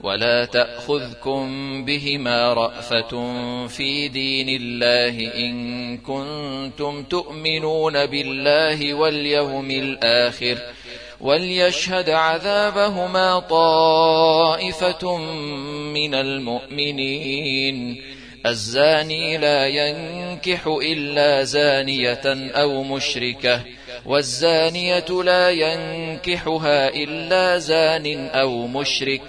ولا تأخذكم بهما رأفة في دين الله إن كنتم تؤمنون بالله واليوم الآخر وليشهد عذابهما طائفة من المؤمنين الزاني لا ينكح إلا زانية أو مشركة والزانية لا ينكحها إلا زان أو مشرك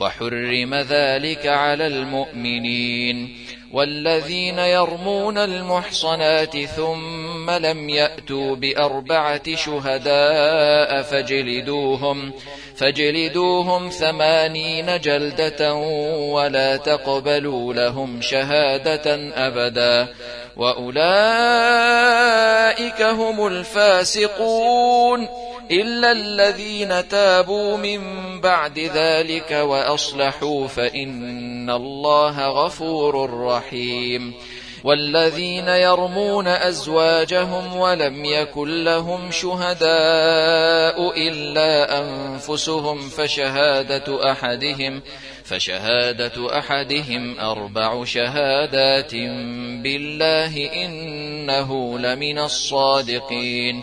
وحرم ذلك على المؤمنين والذين يرمون المحصنات ثم لم يأتوا بأربعة شهداء فاجلدوهم فاجلدوهم ثمانين جلدة ولا تقبلوا لهم شهادة أبدا وأولئك هم الفاسقون إلا الذين تابوا من بعد ذلك وأصلحوا فإن الله غفور رحيم. والذين يرمون أزواجهم ولم يكن لهم شهداء إلا أنفسهم فشهادة أحدهم فشهادة أحدهم أربع شهادات بالله إنه لمن الصادقين.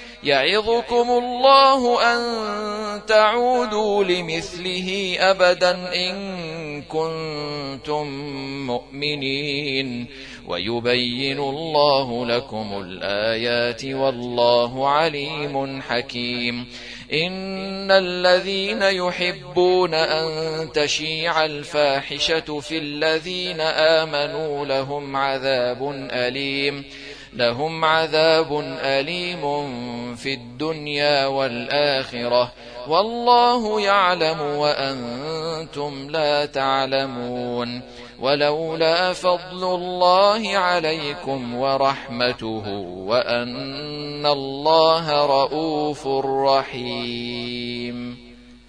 يعظكم الله أن تعودوا لمثله أبدا إن كنتم مؤمنين. ويبين الله لكم الآيات والله عليم حكيم. إن الذين يحبون أن تشيع الفاحشة في الذين آمنوا لهم عذاب أليم. لهم عذاب أليم في الدنيا والآخرة والله يعلم وأنتم لا تعلمون ولولا فضل الله عليكم ورحمته وأن الله رؤوف رحيم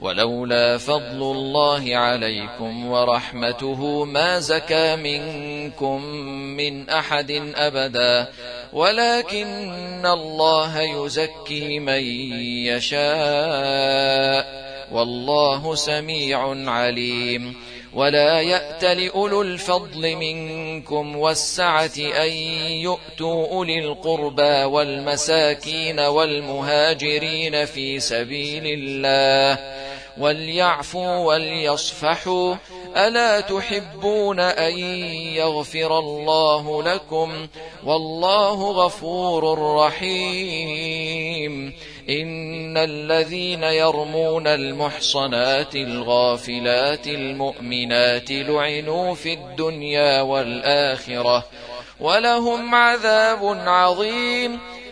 ولولا فضل الله عليكم ورحمته ما زكى منكم من أحد أبدا. ولكن الله يزكي من يشاء. والله سميع عليم. ولا يأت لأولو الفضل منكم والسعة أن يؤتوا أولي القربى والمساكين والمهاجرين في سبيل الله. وليعفوا وليصفحوا. ألا تحبون أن يغفر الله لكم؟ والله غفور رحيم. إن الذين يرمون المحصنات الغافلات المؤمنات لعنوا في الدنيا والآخرة ولهم عذاب عظيم.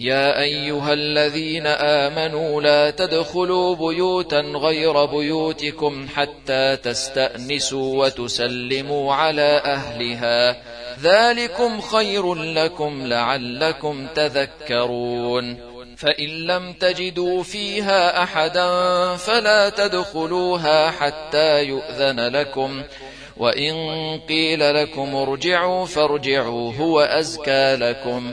يا أيها الذين آمنوا لا تدخلوا بيوتا غير بيوتكم حتى تستأنسوا وتسلموا على أهلها. ذلكم خير لكم لعلكم تذكرون. فإن لم تجدوا فيها أحدا فلا تدخلوها حتى يؤذن لكم. وإن قيل لكم ارجعوا فارجعوا هو أزكى لكم.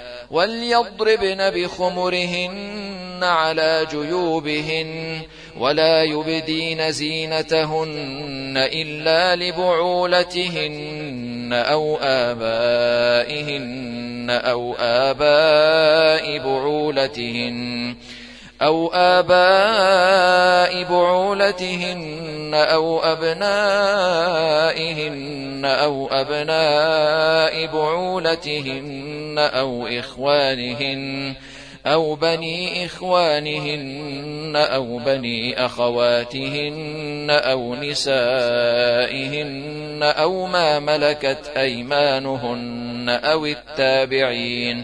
وليضربن بخمرهن على جيوبهن ولا يبدين زينتهن إلا لبعولتهن أو آبائهن أو آباء بعولتهن أو آباء بعولتهن أو أبنائهن أو أبناء بعولتهن أو إخوانهن أو بني إخوانهن أو بني أخواتهن أو نسائهن أو ما ملكت أيمانهن أو التابعين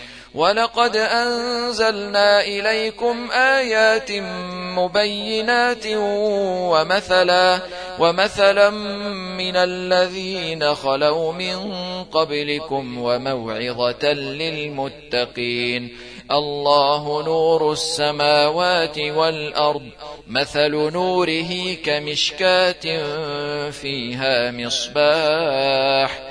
ولقد أنزلنا إليكم آيات مبينات ومثلا ومثلا من الذين خلوا من قبلكم وموعظة للمتقين. الله نور السماوات والأرض مثل نوره كمشكاة فيها مصباح.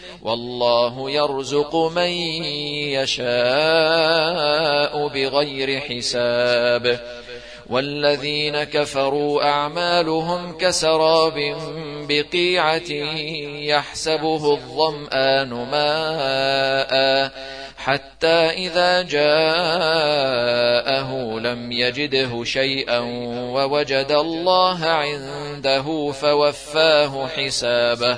والله يرزق من يشاء بغير حساب. والذين كفروا أعمالهم كسراب بقيعة يحسبه الظمآن ماء حتى إذا جاءه لم يجده شيئا ووجد الله عنده فوفاه حسابه.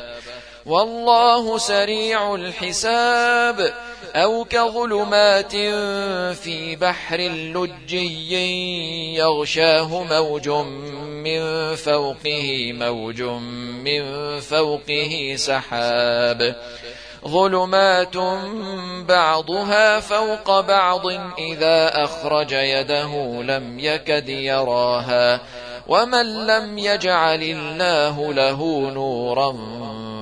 والله سريع الحساب أو كظلمات في بحر لجي يغشاه موج من فوقه موج من فوقه سحاب. ظلمات بعضها فوق بعض إذا أخرج يده لم يكد يراها. ومن لم يجعل الله له نورا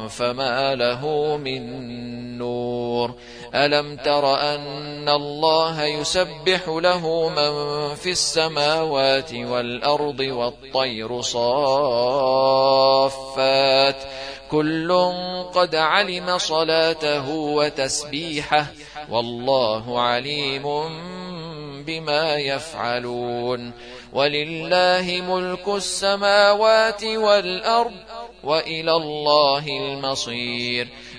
فما له من نور ألم تر أن الله يسبح له من في السماوات والأرض والطير صافات كل قد علم صلاته وتسبيحه والله عليم بما يفعلون ولله ملك السماوات والأرض وإلى الله المصير.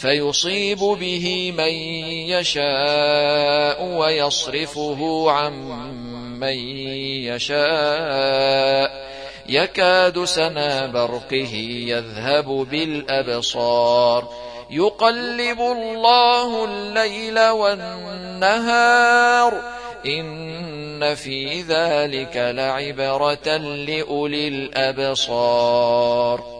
فيصيب به من يشاء ويصرفه عن من يشاء. يكاد سنا برقه يذهب بالأبصار. يقلب الله الليل والنهار. إن في ذلك لعبرة لأولي الأبصار.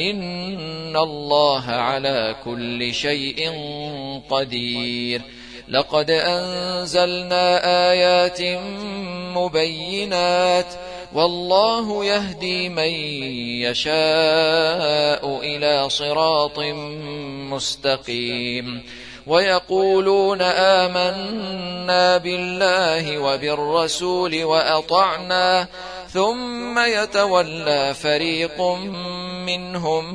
إن الله على كل شيء قدير. لقد أنزلنا آيات مبينات والله يهدي من يشاء إلى صراط مستقيم. ويقولون آمنا بالله وبالرسول وأطعنا ثم يتولى فريق منهم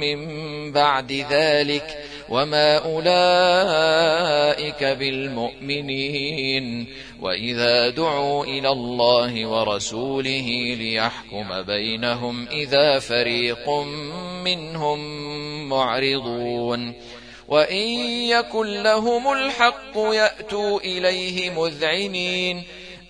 من بعد ذلك وما أولئك بالمؤمنين وإذا دعوا إلى الله ورسوله ليحكم بينهم إذا فريق منهم معرضون وإن يكن لهم الحق يأتوا إليه مذعنين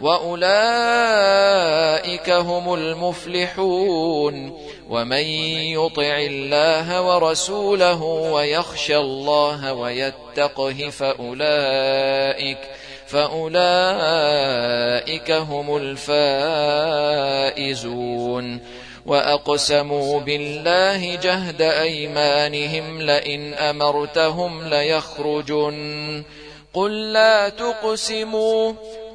وأولئك هم المفلحون ومن يطع الله ورسوله ويخشى الله ويتقه فأولئك فأولئك هم الفائزون وأقسموا بالله جهد أيمانهم لئن أمرتهم ليخرجن قل لا تقسموا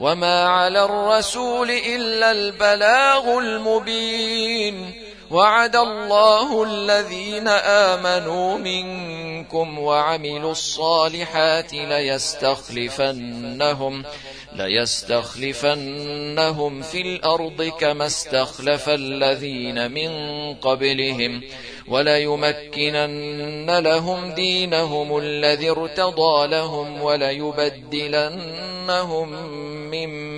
وما على الرسول إلا البلاغ المبين وعد الله الذين آمنوا منكم وعملوا الصالحات ليستخلفنهم ليستخلفنهم في الأرض كما استخلف الذين من قبلهم وليمكنن لهم دينهم الذي ارتضى لهم وليبدلنهم من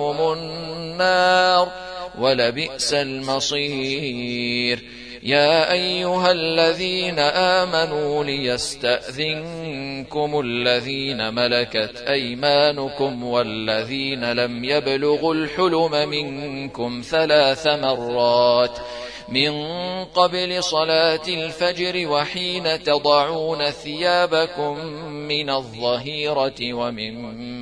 النار ولبئس المصير. يا أيها الذين آمنوا ليستأذنكم الذين ملكت أيمانكم والذين لم يبلغوا الحلم منكم ثلاث مرات. من قبل صلاة الفجر وحين تضعون ثيابكم من الظهيرة ومن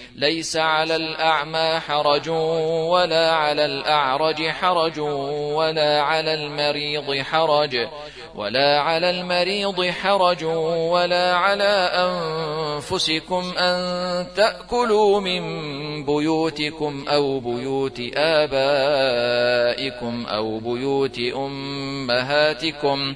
ليس على الأعمى حرج ولا على الأعرج حرج ولا على المريض حرج ولا على المريض حرج ولا على أنفسكم أن تأكلوا من بيوتكم أو بيوت آبائكم أو بيوت أمهاتكم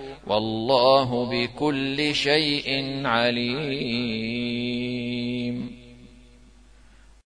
والله بكل شيء عليم.